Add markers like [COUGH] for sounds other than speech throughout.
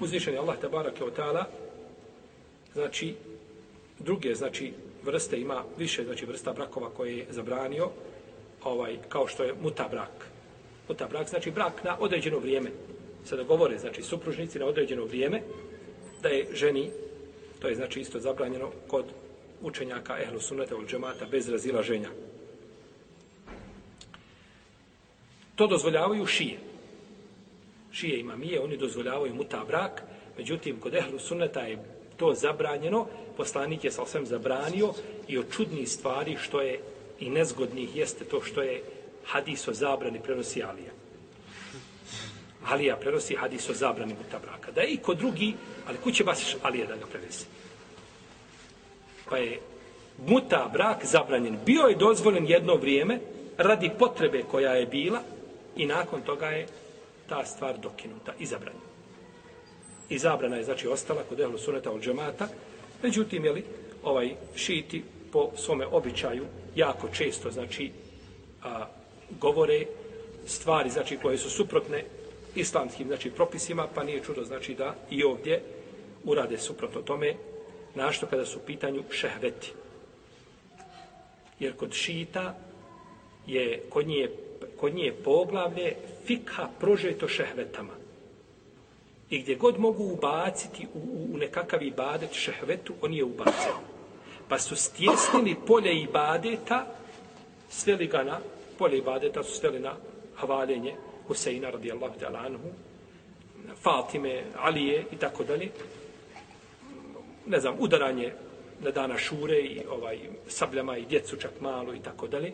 Uzvišen je Allah tabaraka wa ta'ala, znači, druge, znači, vrste ima više, znači, vrsta brakova koje je zabranio, ovaj, kao što je muta brak. Muta brak znači brak na određeno vrijeme. Sada govore, znači, supružnici na određeno vrijeme, da je ženi, to je znači isto zabranjeno kod učenjaka ehlu sunnata od džemata bez razilaženja. To dozvoljavaju šije. Šije ima mije, oni dozvoljavaju muta brak, međutim, kod ehlu sunneta je to zabranjeno, poslanik je sa osvijem zabranio i od čudnih stvari što je i nezgodnih jeste to što je hadis o zabrani prenosi Alija. Alija prenosi hadis o zabrani muta braka. Da je i kod drugi, ali kuće baš Alija da ga prenese. Pa je muta brak zabranjen. Bio je dozvoljen jedno vrijeme radi potrebe koja je bila i nakon toga je ta stvar dokinuta i zabranjena. I zabrana je znači ostala kod ehlu suneta od džemata. Međutim, jeli, ovaj šiti po svome običaju jako često znači a, govore stvari znači koje su suprotne islamskim znači propisima pa nije čudo znači da i ovdje urade suprotno tome našto kada su u pitanju šehveti jer kod šita je kod nje, kod nje poglavlje fikha prožeto šehvetama i gdje god mogu ubaciti u, u nekakav ibadet šehvetu on je ubacen. pa su stjesnili polje ibadeta sveli ga na polje ibadeta su sveli na havaljenje Huseina radijallahu ta'ala anhu Fatime, Alije i tako dalje ne znam, udaranje na dana šure i ovaj sabljama i djecu čak malo i tako dalje.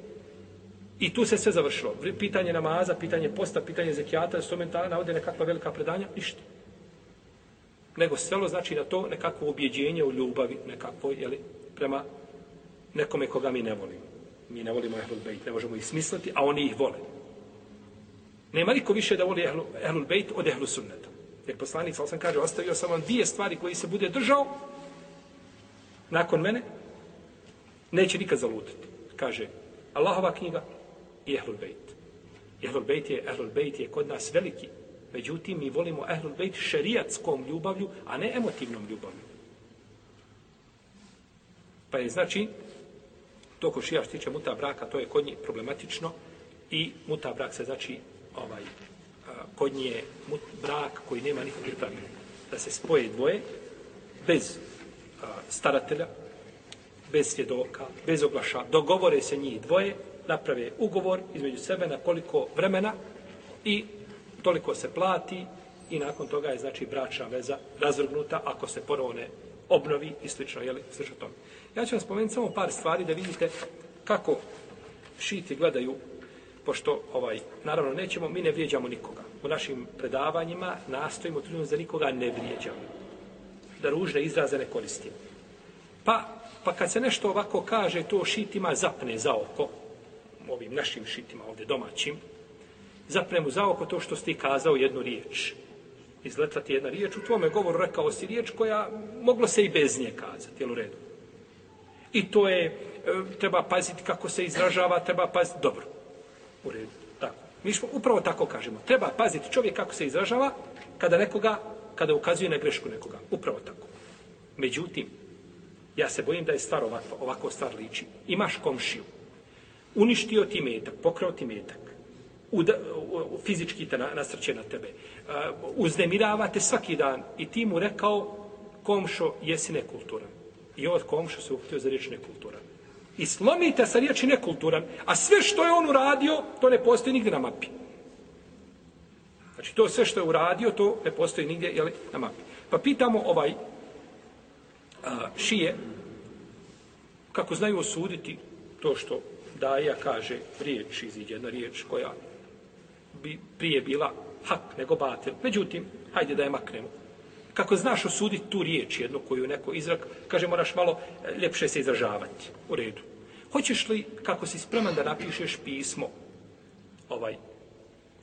I tu se sve završilo. Pitanje namaza, pitanje posta, pitanje zekijata, su mentala navode nekakva velika predanja, ništa. Nego svelo znači na to nekakvo objeđenje u ljubavi, nekakvo, jeli, prema nekome koga mi ne volimo. Mi ne volimo Ehlul Bejt, ne možemo ih smisliti, a oni ih vole. Nema niko više da voli Ehlul, Ehlul Bejt od Ehlul Sunneta. Jer poslanik, sal sam kaže, ostavio sam vam dvije stvari koji se bude držao nakon mene, neće nikad zalutiti. Kaže, Allahova knjiga i Ehlul Bejt. Ehlul Bejt je, Ehlul Bejt je kod nas veliki. Međutim, mi volimo Ehlul Bejt šerijatskom ljubavlju, a ne emotivnom ljubavlju. Pa je znači, to ko šija štiče muta braka, to je kod njih problematično i muta brak se znači ovaj, kod njih je mut, brak koji nema nikakvih pravila. Da se spoje dvoje bez a, staratelja, bez svjedoka, bez oglaša, dogovore se njih dvoje, naprave ugovor između sebe na koliko vremena i toliko se plati i nakon toga je znači bračna veza razvrgnuta ako se ponovo ne obnovi i slično, jeli, slično tome. Ja ću vam spomenuti samo par stvari da vidite kako šiti gledaju, pošto, ovaj, naravno, nećemo, mi ne vrijeđamo nikoga. U našim predavanjima nastojimo trudimo za nikoga ne vrijeđamo. Da ružne izraze ne koristimo. Pa, pa kad se nešto ovako kaže, to šitima zapne za oko, ovim našim šitima ovdje domaćim, zapne mu za oko to što ste kazao jednu riječ izletati jedna riječ, u tvome govoru rekao si riječ koja moglo se i bez nje kazati, jel u redu? I to je, e, treba paziti kako se izražava, treba paziti, dobro, u redu, tako. Mi smo upravo tako kažemo, treba paziti čovjek kako se izražava kada nekoga, kada ukazuje na grešku nekoga, upravo tako. Međutim, ja se bojim da je stvar ovako, ovako stvar liči. Imaš komšiju, uništio ti metak, pokrao ti metak, uda, fizički te na, nasrće na tebe. Uh, uznemiravate svaki dan i ti mu rekao komšo, jesi nekulturan. I od komšo se uhtio za riječ nekulturan. I slomite sa riječi nekulturan, a sve što je on uradio, to ne postoji nigdje na mapi. Znači, to sve što je uradio, to ne postoji nigdje jeli, na mapi. Pa pitamo ovaj a, šije, kako znaju osuditi to što Daja kaže riječ, iziđe jedna riječ koja bi prije bila hak nego batel. Međutim, hajde da je maknemo. Kako znaš osuditi tu riječ jednu koju neko izrak, kaže moraš malo e, ljepše se izražavati. U redu. Hoćeš li, kako si spreman da napišeš pismo, ovaj,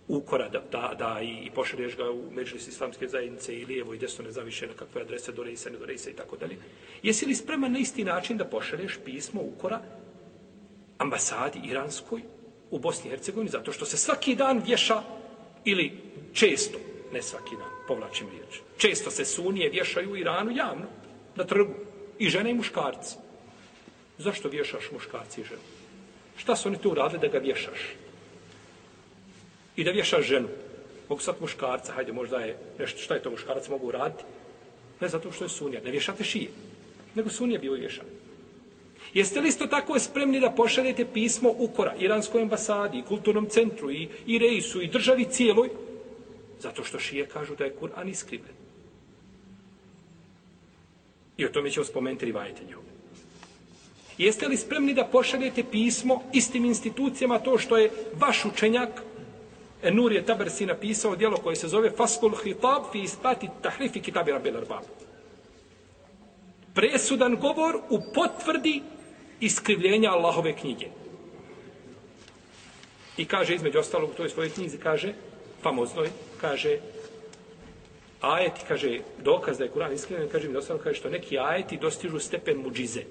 ukora da, da, da i, i pošalješ ga u međlis islamske zajednice i lijevo i desno nezavišeno kakve adrese do rejsa, ne do rejsa i tako dalje. Jesi li spreman na isti način da pošalješ pismo ukora ambasadi iranskoj u Bosni i Hercegovini, zato što se svaki dan vješa ili često, ne svaki dan, povlačim riječ. Često se sunije vješaju u Iranu javno, na trgu. I žene i muškarci. Zašto vješaš muškarci i ženu? Šta su oni tu uradili da ga vješaš? I da vješaš ženu. Mogu sad muškarca, hajde, možda je nešto, šta je to muškarac mogu uraditi? Ne zato što je sunija. Ne vješate šije. Nego sunija bio vješan. Jeste li isto tako spremni da pošaljete pismo ukora Iranskoj ambasadi, i kulturnom centru, i, i rejsu, i državi cijeloj? Zato što šije kažu da je Kur'an iskrivljen. I o tome ćemo spomenuti rivajte njove. Jeste li spremni da pošaljete pismo istim institucijama to što je vaš učenjak Enur je Tabersi napisao dijelo koje se zove Faskul Hitab fi ispati tahrifi kitabi Rabbil Arbab. Presudan govor u potvrdi iskrivljenja Allahove knjige. I kaže između ostalog u toj svojoj knjizi, kaže, famoznoj, kaže, ajeti, kaže, dokaz da je Kur'an iskrivljen, kaže mi ostalo, kaže što neki ajeti dostižu stepen muđize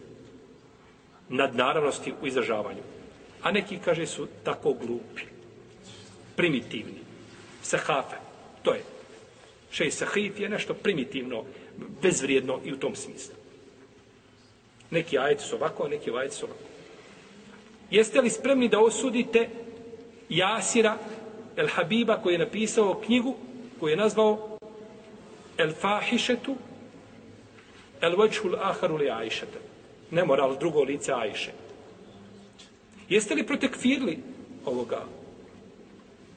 nad naravnosti u izražavanju. A neki, kaže, su tako glupi, primitivni, sahafe, to je. Šej sahif je nešto primitivno, bezvrijedno i u tom smislu. Neki ajeti su ovako, neki ajeti su ovako. Jeste li spremni da osudite Jasira El Habiba koji je napisao knjigu koju je nazvao El Fahišetu El Vajhul Aharu li Ajšete. Nemoral drugo lice Ajše. Jeste li protekfirli ovoga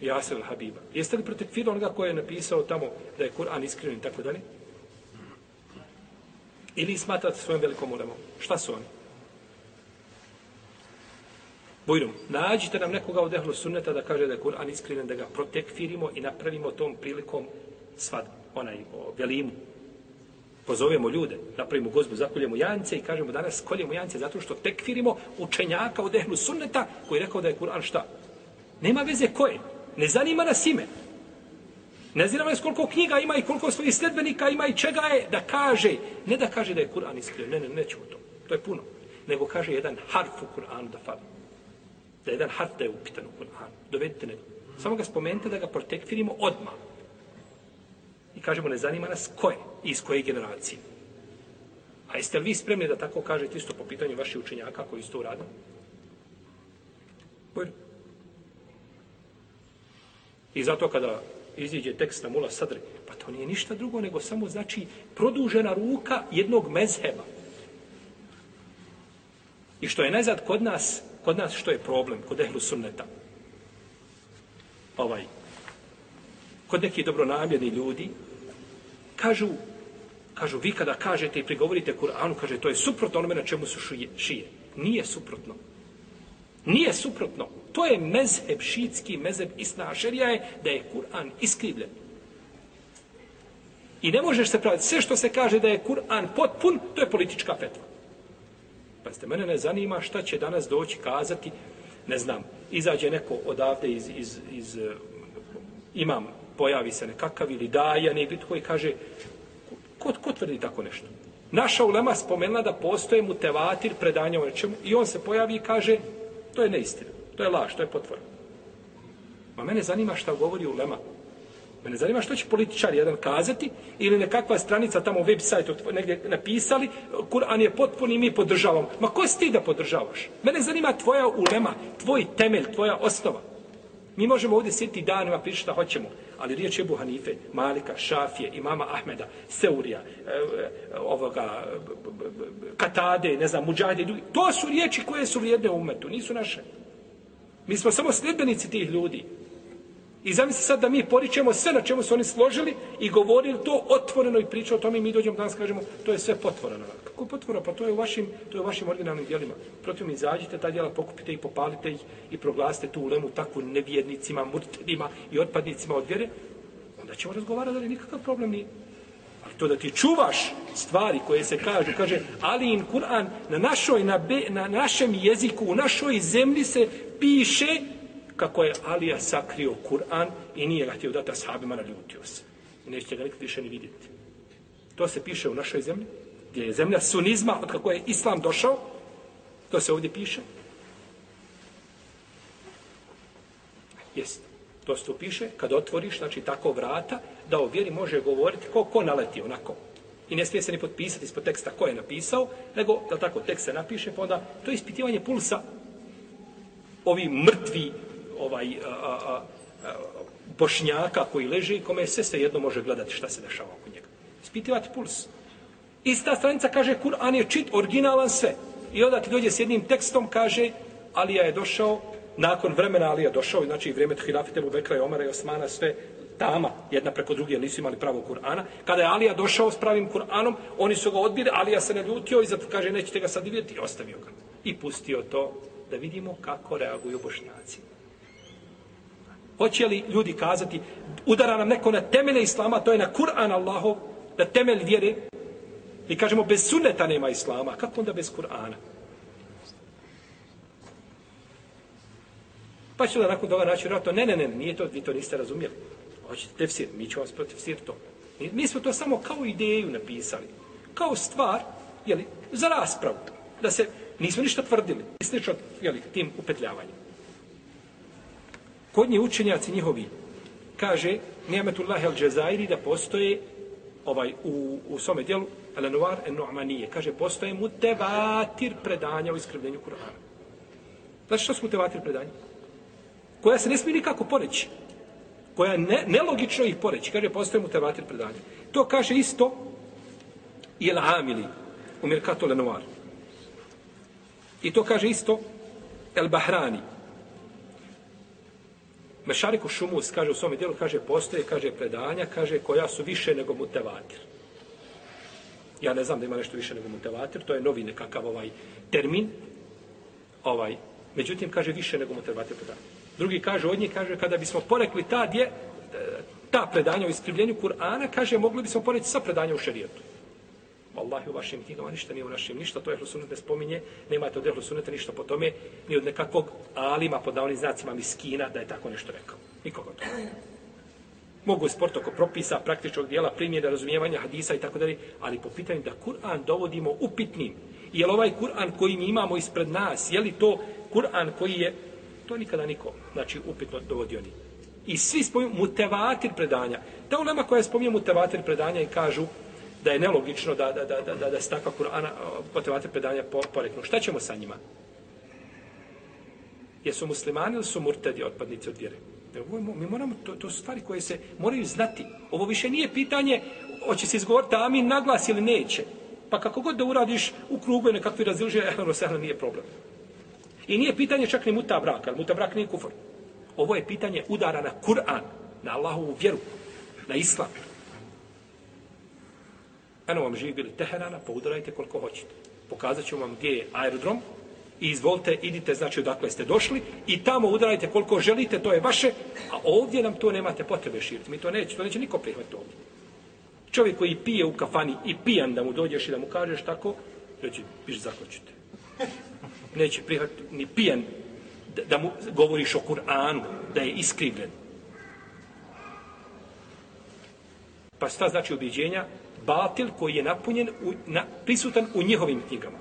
Jasir El Habiba? Jeste li protekfirli onoga koji je napisao tamo da je Kur'an iskren i tako dalje? Ili smatrate svojom velikom ulemom? Šta su oni? Bujrum, nađite nam nekoga od ehlu sunneta da kaže da je Kur'an iskriven, da ga protekfirimo i napravimo tom prilikom svad, onaj, o velimu. Pozovemo ljude, napravimo gozbu, zakoljemo jance i kažemo danas koljemo jance zato što tekfirimo učenjaka od ehlu sunneta koji je rekao da je Kur'an šta? Nema veze koje. Ne zanima nas ime. Ne zanima nas koliko knjiga ima i koliko svojih sledbenika ima i čega je da kaže. Ne da kaže da je Kur'an iskriven. Ne, ne, nećemo to. To je puno. Nego kaže jedan harf u Kur'anu da fali da jedan harf da je upitan u Kur'anu. Dovedite nego. Samo ga spomenite da ga protekfirimo odmah. I kažemo, ne zanima nas ko je i iz koje generacije. A jeste li vi spremni da tako kažete isto po pitanju vaših učenjaka koji isto uradili? Bojno. I zato kada iziđe tekst na mula sadri, pa to nije ništa drugo nego samo znači produžena ruka jednog mezheba. I što je najzad kod nas, kod nas što je problem, kod ehlu sunneta? Ovaj, kod neki dobronamjerni ljudi, kažu, kažu, vi kada kažete i prigovorite Kur'anu, kaže, to je suprotno onome na čemu su šije. šije. Nije suprotno. Nije suprotno. To je mezheb šitski, mezheb isna Ašerija je da je Kur'an iskrivljen. I ne možeš se praviti. Sve što se kaže da je Kur'an potpun, to je politička fetva. Pa mene ne zanima šta će danas doći kazati, ne znam, izađe neko odavde iz, iz, iz eh, imam, pojavi se nekakav ili daja, ne bit koji kaže, ko, ko tvrdi tako nešto? Naša ulema spomenula da postoje mutevatir predanja o nečemu i on se pojavi i kaže, to je neistina, to je laž, to je potvor. Ma pa mene zanima šta govori ulema. Mene zanima što će političar jedan kazati ili nekakva stranica tamo u web sajtu negdje napisali, Kur'an je potpun i mi podržavamo. Ma ko si ti da podržavaš? Mene zanima tvoja ulema, tvoj temelj, tvoja osnova. Mi možemo ovdje sjetiti danima pričati šta hoćemo, ali riječ je Buhanife, Malika, Šafije, imama Ahmeda, Seurija, e, e, ovoga, e, Katade, ne znam, Muđahide, to su riječi koje su vrijedne u umetu, nisu naše. Mi smo samo sljedbenici tih ljudi. I zamisli sad da mi poričemo sve na čemu su oni složili i govorili to otvoreno i pričao o tome i mi dođemo danas kažemo to je sve potvoreno. Kako potvora? Pa to je u vašim, to je u vašim originalnim dijelima. Protiv mi izađite ta dijela, pokupite i popalite ih i proglasite tu ulemu takvu nevjernicima, murtedima i otpadnicima od vjere. Onda ćemo razgovarati da li nikakav problem nije. To da ti čuvaš stvari koje se kažu, kaže Ali in Kur'an na, našoj, na, be, na našem jeziku, u našoj zemlji se piše kako je Alija sakrio Kur'an i nije ga htio dati ashabima, naljutio se. I nećete ga nikad više ni vidjeti. To se piše u našoj zemlji, gdje je zemlja sunizma, od kako je Islam došao, to se ovdje piše. Jest. To se piše, kad otvoriš, znači tako vrata, da o vjeri može govoriti ko, ko naleti onako. I ne smije se ni potpisati ispod teksta ko je napisao, nego, da tako, tekst se napiše, pa onda to je ispitivanje pulsa ovi mrtvi ovaj, a, a, a, bošnjaka koji leži, kome se sve jedno može gledati šta se dešava oko njega. Ispitivati puls. Ista stranica kaže, Kur'an je čit, originalan sve. I onda ti dođe s jednim tekstom, kaže, Alija je došao, nakon vremena Alija došao, znači vrijeme Thilafite, Bekra i Omara i Osmana, sve tama, jedna preko druge, nisu imali pravo Kur'ana. Kada je Alija došao s pravim Kur'anom, oni su ga odbili, Alija se naljutio i zato kaže, nećete ga sad vidjeti, i ostavio ga. I pustio to da vidimo kako reaguju bošnjaci. Hoće li ljudi kazati, udara nam neko na temelje Islama, to je na Kur'an Allahov, na temelj vjere, i kažemo, bez suneta nema Islama, kako onda bez Kur'ana? Pa će da nakon toga naći vjerojatno, ne, ne, ne, nije to, vi to niste razumjeli. Hoćete tefsir, mi ćemo vas protefsir to. Mi, mi smo to samo kao ideju napisali. Kao stvar, jeli, za raspravu. Da se, nismo ništa tvrdili. Slično, jeli, tim upetljavanjem. Kod njih učenjaci njihovi kaže Nijametullah el Džezairi da postoje ovaj, u, u svome dijelu Al-Anwar en-Nu'manije. Kaže, postoje mutevatir predanja u iskrivljenju Kur'ana. Znači, što su mutevatir predanja? Koja se ne smije nikako poreći. Koja je ne, nelogično ih poreći. Kaže, postoje mutevatir predanje. To kaže isto i El-Amili u Mirkatu Lenoir. I to kaže isto El-Bahrani. Mešariku Šumus kaže u svome dijelu, kaže, postoje, kaže, predanja, kaže, koja su više nego mutevatir. Ja ne znam da ima nešto više nego mutevatir, to je novi nekakav ovaj termin. Ovaj, međutim, kaže, više nego mutevatir predanja. Drugi kaže od njih, kaže, kada bismo porekli ta, dje, e, ta predanja u iskrivljenju Kur'ana, kaže, mogli bismo poreći sa predanja u šerijetu. Wallahi u vašim knjigama ništa nije u našim, ništa to Ehlu Sunnet ne spominje, nemate od Ehlu Sunneta ništa po tome, ni od nekakvog alima pod davnim znacima miskina da je tako nešto rekao. Nikoga to. Mogu sport oko propisa, praktičnog dijela, primjera, razumijevanja hadisa i tako dalje, ali po pitanju da Kur'an dovodimo upitnim, je li ovaj Kur'an koji mi imamo ispred nas, je li to Kur'an koji je, to nikada niko, znači upitno dovodio ni. I svi spominju mutevatir predanja. Ta ulema koja spominje mutevatir predanja i kažu, da je nelogično da, da, da, da, da, da se takva Kur'ana mutevatir predanja po, poreknu. Šta ćemo sa njima? Jesu muslimani ili su murtedi otpadnici od vjere? Mi moramo, to, to su stvari koje se moraju znati. Ovo više nije pitanje hoće se izgovoriti amin naglas ili neće. Pa kako god da uradiš u krugu nekakvi razilže, ehlo sehlo nije problem. I nije pitanje čak ni muta braka, muta brak nije kufr. Ovo je pitanje udara na Kur'an, na Allahovu vjeru, na islam. Eno vam živi bili Teherana, poudarajte koliko hoćete. Pokazat ću vam gdje je aerodrom i izvolite, idite, znači odakle ste došli i tamo udarajte koliko želite, to je vaše, a ovdje nam to nemate potrebe širiti. Mi to neće, to neće niko prihvatiti ovdje. Čovjek koji pije u kafani i pijan da mu dođeš i da mu kažeš tako, reći, piš zakočite. Neće prihvatiti ni pijen da, da mu govoriš o Kur'anu, da je iskrivljen. Pa šta znači objeđenja? batil koji je napunjen, u, na, prisutan u njihovim knjigama.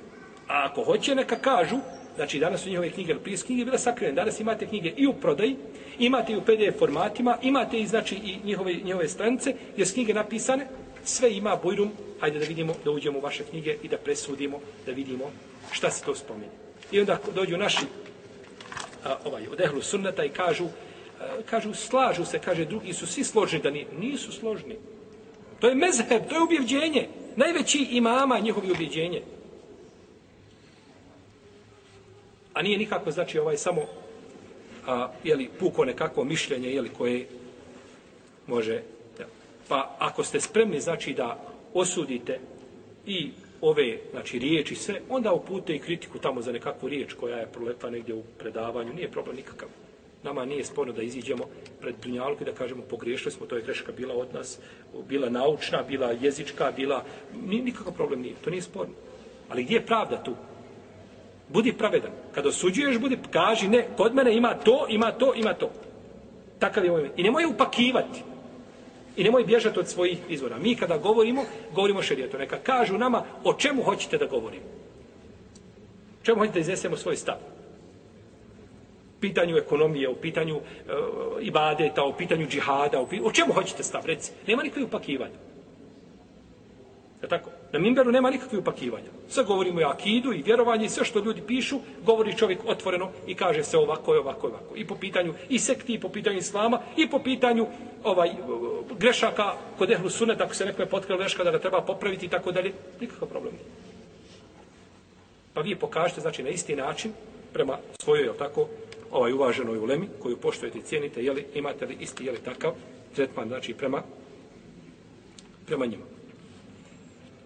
A ako hoće, neka kažu, znači danas su njihove knjige, prije knjige bila sakrivene, danas imate knjige i u prodaji, imate i u PDF formatima, imate i znači i njihove, njihove stranice, jer su knjige napisane, sve ima bujrum, hajde da vidimo, da uđemo u vaše knjige i da presudimo, da vidimo šta se to spominje. I onda dođu naši a, ovaj, od ehlu sunneta i kažu, a, kažu, slažu se, kaže, drugi su svi složni da ni, nisu složni. To je mezheb, to je ubjeđenje. Najveći imama njihovi ubjeđenje. A nije nikako, znači, ovaj samo a, jeli, puko nekako mišljenje, jeli, koje može... Ja. Pa ako ste spremni, znači, da osudite i ove, znači, riječi sve, onda upute i kritiku tamo za nekakvu riječ koja je proletla negdje u predavanju. Nije problem nikakav. Nama nije sporno da iziđemo pred Dunjalku i da kažemo pogriješili smo, to je greška bila od nas, bila naučna, bila jezička, bila... Nikakav problem nije, to nije sporno. Ali gdje je pravda tu? Budi pravedan. Kada osuđuješ, budi, kaži, ne, kod mene ima to, ima to, ima to. Takav je ovaj moj I nemoj upakivati. I nemoj bježati od svojih izvora. Mi kada govorimo, govorimo šerijetu. Neka kažu nama o čemu hoćete da govorimo. Čemu hoćete da iznesemo svoj stav pitanju ekonomije, u pitanju e, ibadeta, u pitanju džihada, u, pitanju, o čemu hoćete stav, reci. Nema nikakve upakivanja. Je tako? Na mimberu nema nikakvih upakivanja. Sve govorimo i akidu i vjerovanje i sve što ljudi pišu, govori čovjek otvoreno i kaže se ovako i ovako i ovako. I po pitanju i sekti, i po pitanju islama, i po pitanju ovaj grešaka kod ehlu suneta, ako se nekome potkrilo greška da ga treba popraviti i tako dalje, nikakav problem nije. Pa vi pokažete, znači, na isti način, prema svojoj, jel tako, ovaj uvaženoj ulemi, koju poštujete i cijenite, jeli, imate li isti, jeli takav tretman, znači, prema, prema njima.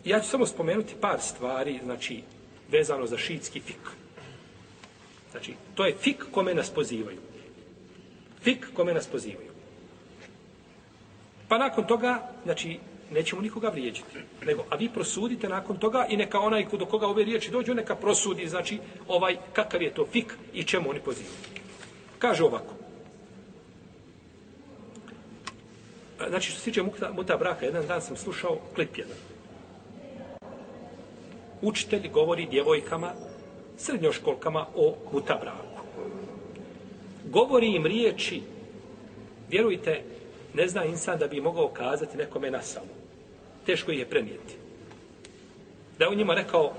Ja ću samo spomenuti par stvari, znači, vezano za šiitski fik. Znači, to je fik kome nas pozivaju. Fik kome nas pozivaju. Pa nakon toga, znači, nećemo nikoga vrijeđati. Nego, a vi prosudite nakon toga i neka onaj do koga ove riječi dođu, neka prosudi, znači, ovaj, kakav je to fik i čemu oni pozivaju. Kaže ovako. Znači, što se tiče muta, muta braka, jedan dan sam slušao klip jedan učitelj govori djevojkama, srednjoškolkama o mutabraku. Govori im riječi, vjerujte, ne zna insan da bi mogao kazati nekome na samo. Teško je prenijeti. Da je u njima rekao,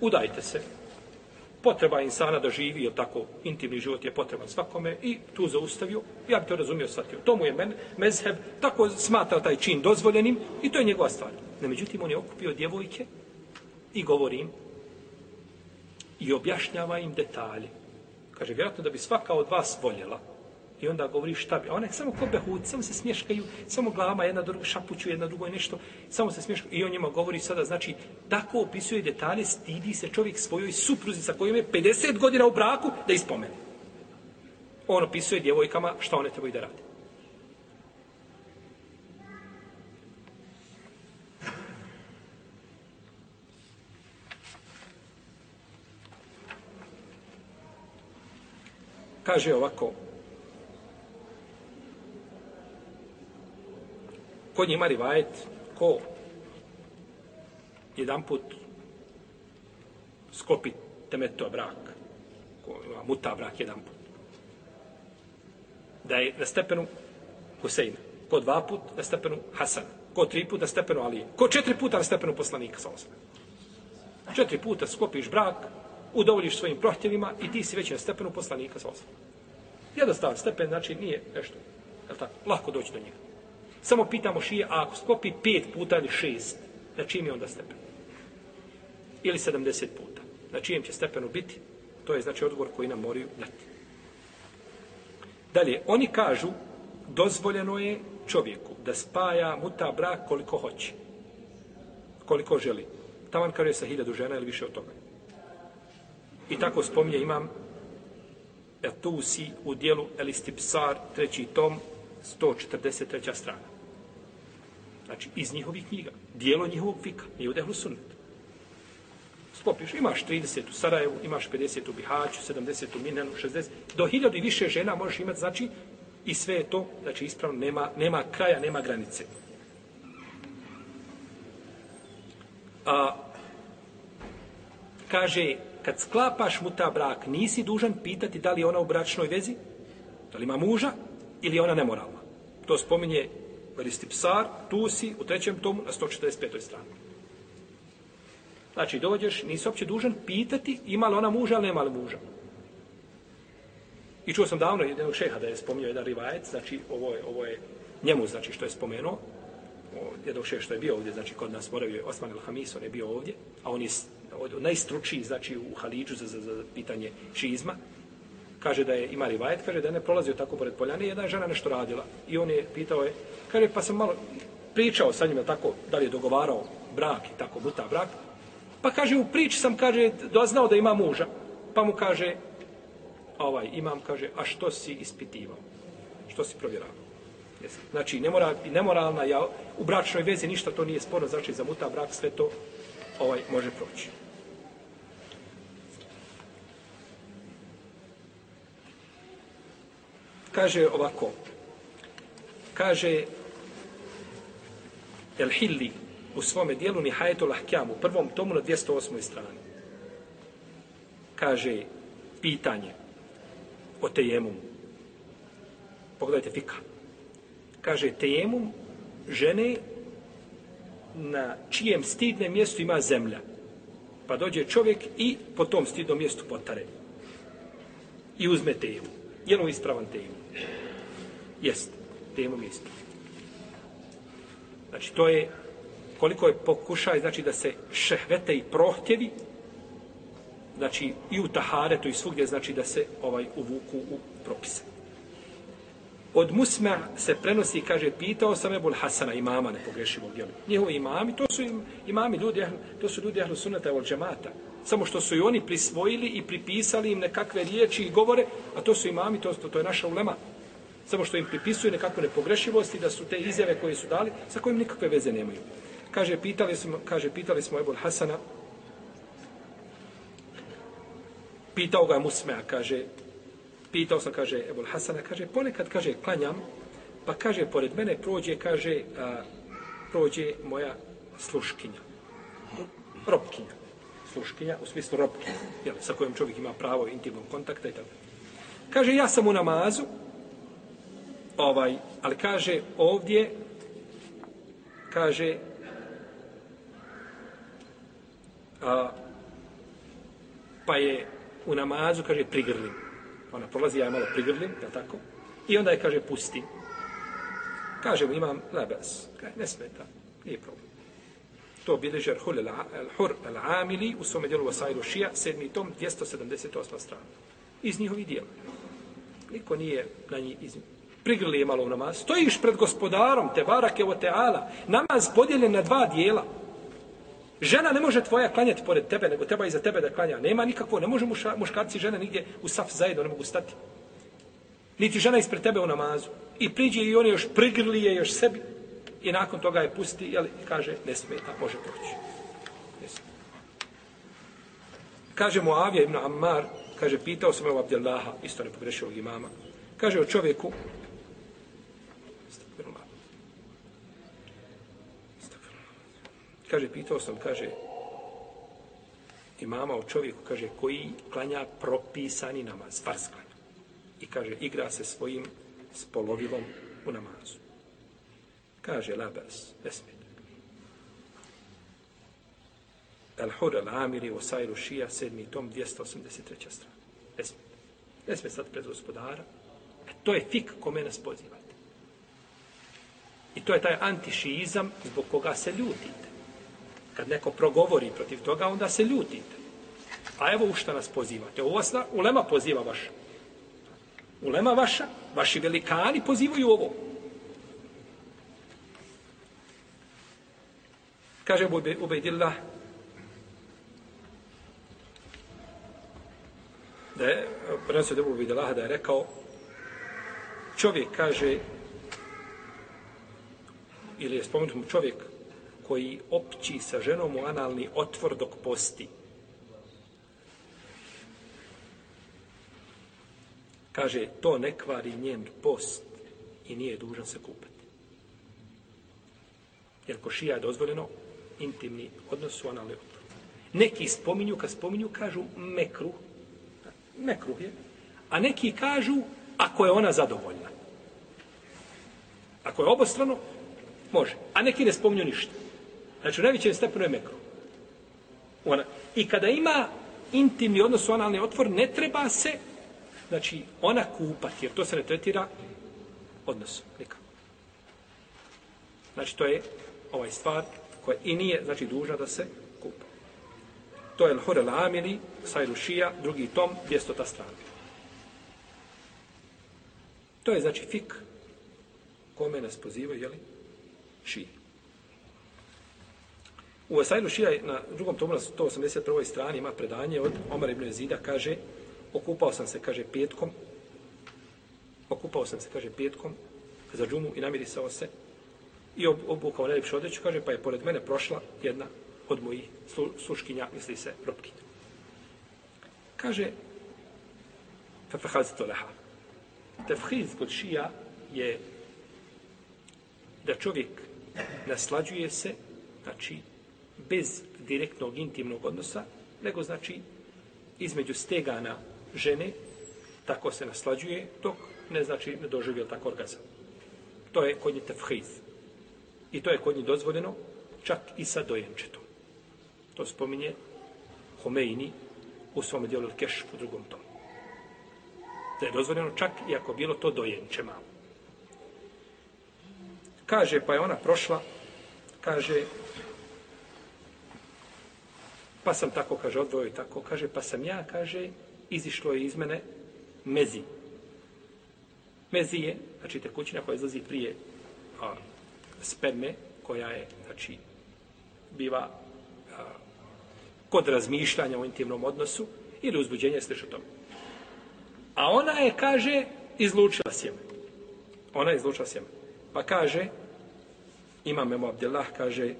udajte se, potreba insana da živi, jer tako intimni život je potreban svakome, i tu zaustavio, ja bi to razumio, shvatio. To mu je men, mezheb, tako smatra taj čin dozvoljenim, i to je njegova stvar. Ne, međutim, on je okupio djevojke, i govori im i objašnjava im detalje. Kaže, vjerojatno da bi svaka od vas voljela i onda govori šta bi. A one samo ko behuci, samo se smješkaju, samo glava jedna druga šapuću, jedna drugo nešto, samo se smješkaju. I on njima govori sada, znači, tako opisuje detalje, stidi se čovjek svojoj supruzi sa kojom je 50 godina u braku da ispomene. On opisuje djevojkama šta one trebaju da rade. Kaže ovako. Kod njima rivajet ko jedan put sklopi temeto brak ko ima muta brak jedan put da je na stepenu Huseina ko dva put na stepenu Hasan ko tri put na stepenu Ali ko četiri puta na stepenu poslanika sa četiri puta sklopiš brak udovoljiš svojim prohtjevima i ti si već na stepenu poslanika sa osam. Jednostavan stepen, znači nije nešto, je tako, lako doći do njega. Samo pitamo šije, a ako skopi pet puta ili šest, na čim je onda stepen? Ili sedamdeset puta. Na čijem će stepenu biti? To je znači odgovor koji nam moraju dati. Dalje, oni kažu, dozvoljeno je čovjeku da spaja muta brak koliko hoće. Koliko želi. Taman kaže sa hiljadu žena ili više od toga. I tako spominje imam Etusi u dijelu Elistipsar, treći tom, 143. strana. Znači, iz njihovih knjiga. Dijelo njihovog fika. Nije u dehlu sunnet. Sklopiš, imaš 30 u Sarajevu, imaš 50 u Bihaću, 70 u Minenu, 60. Do hiljadu i više žena možeš imati, znači, i sve je to, znači, ispravno, nema, nema kraja, nema granice. A, kaže, kad sklapaš mu ta brak, nisi dužan pitati da li ona u bračnoj vezi, da li ima muža ili ona nemoralna. To spominje Veristi Psar, tu si u trećem tomu na 145. strani. Znači, dođeš, nisi uopće dužan pitati ima li ona muža ili nema li muža. I čuo sam davno jednog šeha da je spominjao jedan rivajec, znači ovo je, ovo je njemu, znači što je spomenuo, jednog šeha što je bio ovdje, znači kod nas moravio Osman el-Hamis, on je bio ovdje, a on je od najstručiji znači u Haliđu za, za, za pitanje šizma, kaže da je ima rivajet, kaže da je ne prolazio tako pored poljane, jedna je žena nešto radila. I on je pitao je, kaže pa sam malo pričao sa njim, tako, da li je dogovarao brak i tako, buta brak. Pa kaže, u priči sam, kaže, doznao da ima muža. Pa mu kaže, ovaj, imam, kaže, a što si ispitivao? Što si provjeravao? Znači, nemora, nemoralna, ja, u bračnoj vezi ništa to nije sporno, znači za muta brak sve to ovaj može proći. Kaže ovako, kaže El Hilli u svome dijelu Nihajetul Ahkjam u prvom tomu na 208. strani. Kaže pitanje o tejemumu. Pogledajte fika. Kaže, tejemum žene na čijem stidnem mjestu ima zemlja. Pa dođe čovjek i po tom stidnom mjestu potare. I uzme tejemum. Je li ispravan tejemum? Jest. temu je ispravan. Znači, to je koliko je pokušaj, znači da se šehvete i prohtjevi, znači i u taharetu i svugdje, znači da se ovaj uvuku u propise. Od Musma se prenosi, kaže, pitao sam Ebul Hasana, imama nepogrešivog, jel? Njihovi imami, to su im, imami ljudi, to su ljudi ahlu sunata od džemata. Samo što su i oni prisvojili i pripisali im nekakve riječi i govore, a to su imami, to, to, to je naša ulema. Samo što im pripisuju nekakve nepogrešivosti, da su te izjave koje su dali, sa kojim nikakve veze nemaju. Kaže, pitali smo, kaže, pitali smo Ebul Hasana, pitao ga Musmea, kaže, pitao sam, kaže, Ebul Hasana, kaže, ponekad, kaže, klanjam, pa kaže, pored mene prođe, kaže, a, prođe moja sluškinja. robkinja. Sluškinja, u smislu ropkinja, jel, sa kojom čovjek ima pravo intimnog kontakta i tako. Kaže, ja sam u namazu, ovaj, ali kaže, ovdje, kaže, a, pa je u namazu, kaže, prigrlim. Ona prolazi, ja je malo prigrlim, je tako? I onda je, kaže, pusti. Kaže mu, imam lebes. Kaže, ne smeta, nije problem. To bilježi Al-Hur Al-Amili u svome djelu Vasailu Šija, sedmi tom, 278. strana. Iz njihovih dijela. Niko nije na njih iz Prigrli je malo u namaz. Stojiš pred gospodarom, te barake o teala. Namaz podijeljen na dva dijela. Žena ne može tvoja klanjati pored tebe, nego treba i za tebe da klanja. Nema nikakvo, ne može muša, muškarci i žene nigdje u saf zajedno, ne mogu stati. Niti žena ispred tebe u namazu. I priđe i on još prigrli je još sebi. I nakon toga je pusti, jel, kaže, ne smeta, može proći. Ne smeta. Kaže mu Avija ibn Ammar, kaže, pitao sam je u Abdellaha, isto ne pogrešio ovog imama, kaže o čovjeku, kaže, pitao sam, kaže, imama o čovjeku, kaže, koji klanja propisani namaz, fars klanja. I kaže, igra se svojim spolovilom u namazu. Kaže, labas, ne smijete. El Hur al Amiri u Sajru Šija, sedmi tom, 283. strana. Ne smijete. Ne sad pred gospodara. E, to je fik kome nas pozivate. I to je taj antišizam zbog koga se ljutite. Kad neko progovori protiv toga, onda se ljutite. A evo u šta nas pozivate. Ovo vas ulema poziva vaša. Ulema vaša, vaši velikani pozivaju ovo. Kaže Ubejdillah, da je, prenosio da Ubejdillah da je rekao, čovjek kaže, ili je spomenut mu čovjek koji opći sa ženom u analni otvor dok posti. Kaže, to ne kvari njen post i nije dužan se kupati. Jer ko šija je dozvoljeno, intimni odnos u analni otvor. Neki spominju, kad spominju, kažu mekruh. Mekruh je. A neki kažu, ako je ona zadovoljna. Ako je obostrano, može. A neki ne spominju ništa. Znači, u najvećem stepenu je mekru. Ona. I kada ima intimni odnos u analni otvor, ne treba se, znači, ona kupati, jer to se ne tretira odnos. Nikako. Znači, to je ovaj stvar koja i nije, znači, dužna da se kupa. To je L-Hore Lamili, Sajru Šija, drugi tom, 200 ta strana. To je, znači, fik kome nas pozivaju, jeli, šiji. U Vesailu Šija na drugom tomu na 181. strani ima predanje od Omar ibn Zida, kaže, okupao sam se, kaže, petkom, okupao sam se, kaže, petkom za džumu i namirisao se i obukao najljepšu odreću, kaže, pa je pored mene prošla jedna od mojih sluškinja, misli se, robkinja. Kaže, Tefahaz to leha. Tefhiz kod šija je da čovjek naslađuje se, znači, bez direktnog intimnog odnosa, nego znači između stegana žene tako se naslađuje, dok ne znači ne doživio tako orgazam. To je kod nje tefhiz. I to je kod njih dozvoljeno čak i sa dojenčetom. To spominje Homeini u svom dijelu Keš u drugom tomu. Da je dozvoljeno čak i ako bilo to dojenče malo. Kaže, pa je ona prošla, kaže, pa sam tako, kaže, odvojio i tako, kaže, pa sam ja, kaže, izišlo je iz mene mezi. Mezi je, znači tekućina koja izlazi prije a, sperme, koja je, znači, biva a, kod razmišljanja o intimnom odnosu ili uzbuđenje slično tome. A ona je, kaže, izlučila sjeme. Ona je izlučila sjeme. Pa kaže, ima Memo Abdullah, kaže,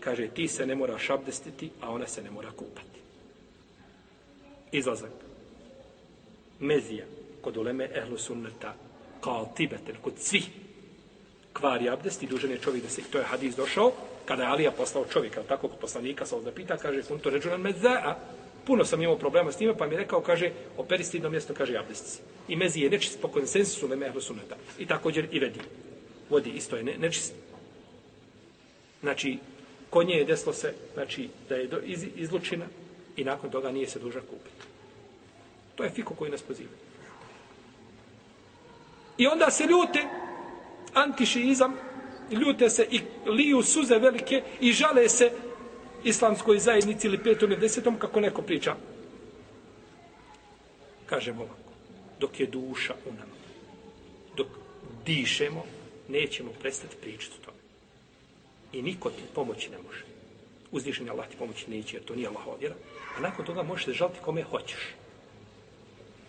kaže, ti se ne moraš abdestiti, a ona se ne mora kupati. Izlazak. Mezija, kod uleme ehlu sunneta, kao tibetel, kod svih kvari abdest i dužan je čovjek da se, to je hadis došao, kada je Alija poslao čovjeka, tako kod poslanika, sa da pita, kaže, kun to ređunan mezea, puno sam imao problema s time, pa mi je rekao, kaže, operi stidno mjesto, kaže, abdestici. I mezi je nečist po konsensusu leme ehlu suneta. I također i vedi. Vodi isto je ne, nečist. Znači, kod nje je desilo se, znači, da je do, iz, izlučina i nakon toga nije se duža kupiti. To je fiko koji nas poziva. I onda se ljute, antišizam, ljute se i liju suze velike i žale se islamskoj zajednici ili petom ili desetom kako neko priča. Kažemo ovako, dok je duša u nama, dok dišemo, nećemo prestati pričati o tome. I niko ti pomoći ne može. Uzvišenje Allah ti pomoći neće, jer to nije Allah odjera. A nakon toga možeš se žaliti kome hoćeš.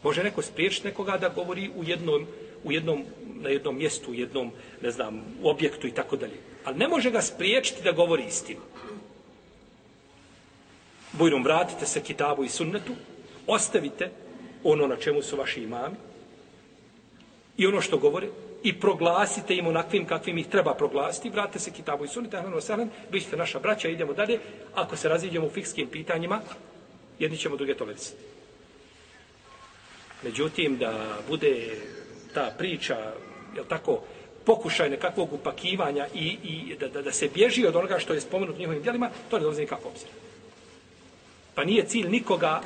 Može neko spriječiti nekoga da govori u jednom, u jednom, na jednom mjestu, u jednom, ne znam, objektu i tako dalje. Ali ne može ga spriječiti da govori istinu. Bujrom, vratite se kitabu i sunnetu, ostavite ono na čemu su vaši imami i ono što govore, i proglasite im onakvim kakvim ih treba proglasiti, vratite se kitabu i sunnetu, ahlan sahlan, vi ćete naša braća, idemo dalje, ako se raziđemo u fikskim pitanjima, jedni ćemo druge tolerisati. Međutim, da bude ta priča, je tako, pokušaj nekakvog upakivanja i, i da, da, da se bježi od onoga što je spomenuto njihovim djelima, to ne dolazi nikako obzira. Pa nije cilj nikoga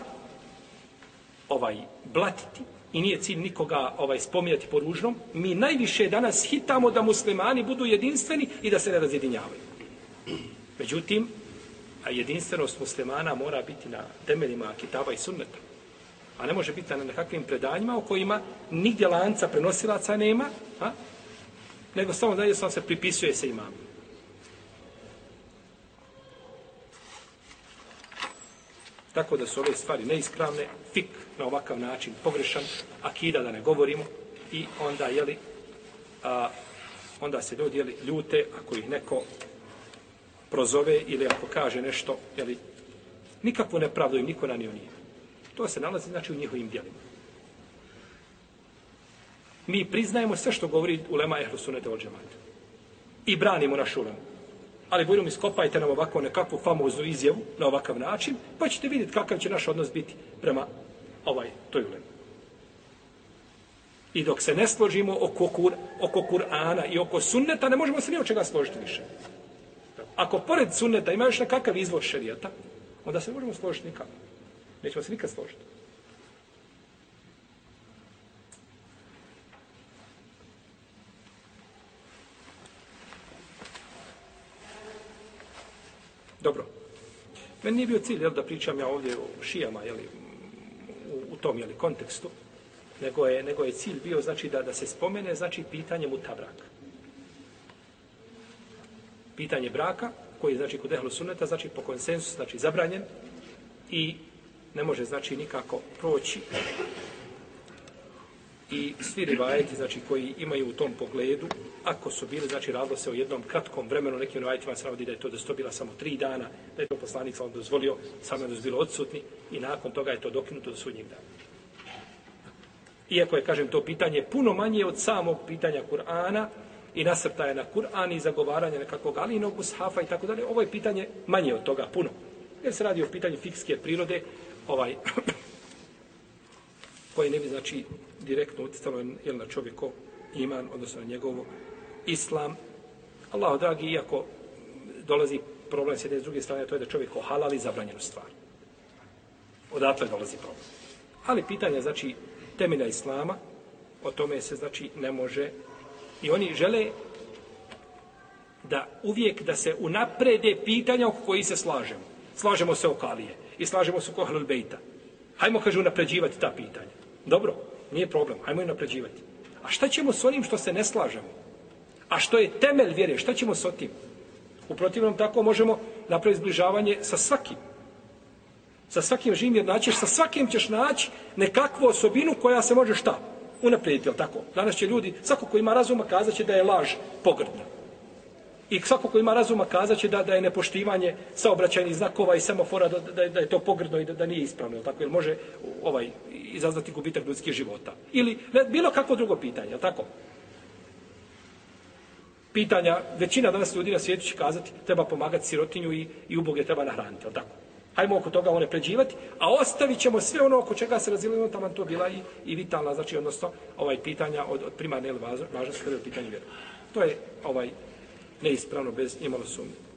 ovaj blatiti, i nije cilj nikoga ovaj spominjati po ružnom, mi najviše danas hitamo da muslimani budu jedinstveni i da se ne razjedinjavaju. Međutim, a jedinstvenost muslimana mora biti na temeljima kitaba i sunneta. A ne može biti na nekakvim predanjima u kojima nigdje lanca prenosilaca nema, a? nego samo da sam se pripisuje se imam. Tako da su ove stvari neispravne, fik na ovakav način pogrešan, akida da ne govorimo i onda jeli, a, onda se ljudi jeli, ljute ako ih neko prozove ili ako kaže nešto, jeli, nikakvu nepravdu im niko nanio nije. To se nalazi znači u njihovim djelima. Mi priznajemo sve što govori ulema ehlu sunete od džemata. I branimo naš ulemu ali budemo iskopajte nam ovako nekakvu famoznu izjavu na ovakav način, pa ćete vidjeti kakav će naš odnos biti prema ovaj toj ulemi. I dok se ne složimo oko, kur, oko Kur'ana i oko sunneta, ne možemo se ni od čega složiti više. Ako pored sunneta ima još nekakav izvor šerijata, onda se možemo složiti nikako. Nećemo se nikad složiti. Dobro. Meni nije bio cilj jel, da pričam ja ovdje o šijama, jel, u, u tom jel, kontekstu, nego je, nego je cilj bio znači da da se spomene znači pitanje muta braka. Pitanje braka, koji je znači kod ehlu sunneta, znači po konsensusu, znači zabranjen i ne može znači nikako proći i svi rivajeti, znači, koji imaju u tom pogledu, ako su bili, znači, radilo se o jednom kratkom vremenu, nekim rivajetima se navodi da je to da je to bila samo tri dana, da je to poslanik sam dozvolio, samo da su bili odsutni i nakon toga je to dokinuto do sudnjeg dana. Iako je, kažem, to pitanje puno manje od samog pitanja Kur'ana i nasrtaje na Kur'an i zagovaranje nekakvog alinog ushafa i tako dalje, ovo je pitanje manje od toga, puno. Jer se radi o pitanju fikske prirode, ovaj, [CLEARS THROAT] koje ne bi, znači, direktno utjecalo jel, na čovjeko iman, odnosno na njegovo islam. Allah, dragi, iako dolazi problem s jedne s druge strane, to je da čovjek ohalali zabranjenu stvar. Odatle dolazi problem. Ali pitanje, znači, temelja islama, o tome se, znači, ne može. I oni žele da uvijek da se unaprede pitanja oko koji se slažemo. Slažemo se oko Alije i slažemo se oko Ahlul Bejta. Hajmo, kaže, unapređivati ta pitanja. Dobro, nije problem, hajmo unapređivati. A šta ćemo s onim što se ne slažemo? A što je temelj vjere, šta ćemo s otim? U protivnom tako možemo napraviti zbližavanje sa svakim. Sa svakim živim jer naćeš, sa svakim ćeš naći nekakvu osobinu koja se može šta? Unaprijediti, je tako? Danas će ljudi, svako ko ima razuma, kazaće da je laž pogrdna. I svako ko ima razuma kazaće da, da je nepoštivanje saobraćajnih znakova i semafora, da, da, da je to pogrdno i da, da nije ispravno, je tako? Jer može ovaj, izazvati gubitak ljudskih života. Ili ne, bilo kakvo drugo pitanje, je tako? Pitanja, većina danas ljudi na svijetu će kazati treba pomagati sirotinju i, i uboge treba nahraniti, je tako? Hajmo oko toga one pređivati, a ostavit ćemo sve ono oko čega se razilimo, ono tamo to bila i, i vitalna, znači odnosno ovaj pitanja od, od primarne ili važnosti kada je pitanje vjeru. To je ovaj neispravno bez imalo sumnje.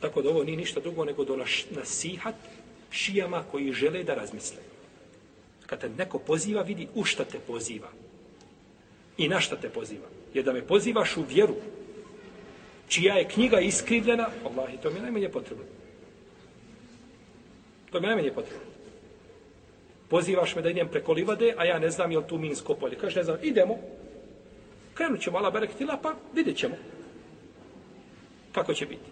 Tako da ovo nije ništa drugo nego do nasihat šijama koji žele da razmisle. Kad te neko poziva, vidi u šta te poziva. I na šta te poziva. Jer da me pozivaš u vjeru, čija je knjiga iskrivljena, Allah, to mi je najmanje potrebno. To mi je najmanje potrebno. Pozivaš me da idem preko livade, a ja ne znam je li tu Minsko polje. Kaže, ne znam, idemo, krenut ćemo, Allah berek tila, pa vidjet ćemo kako će biti.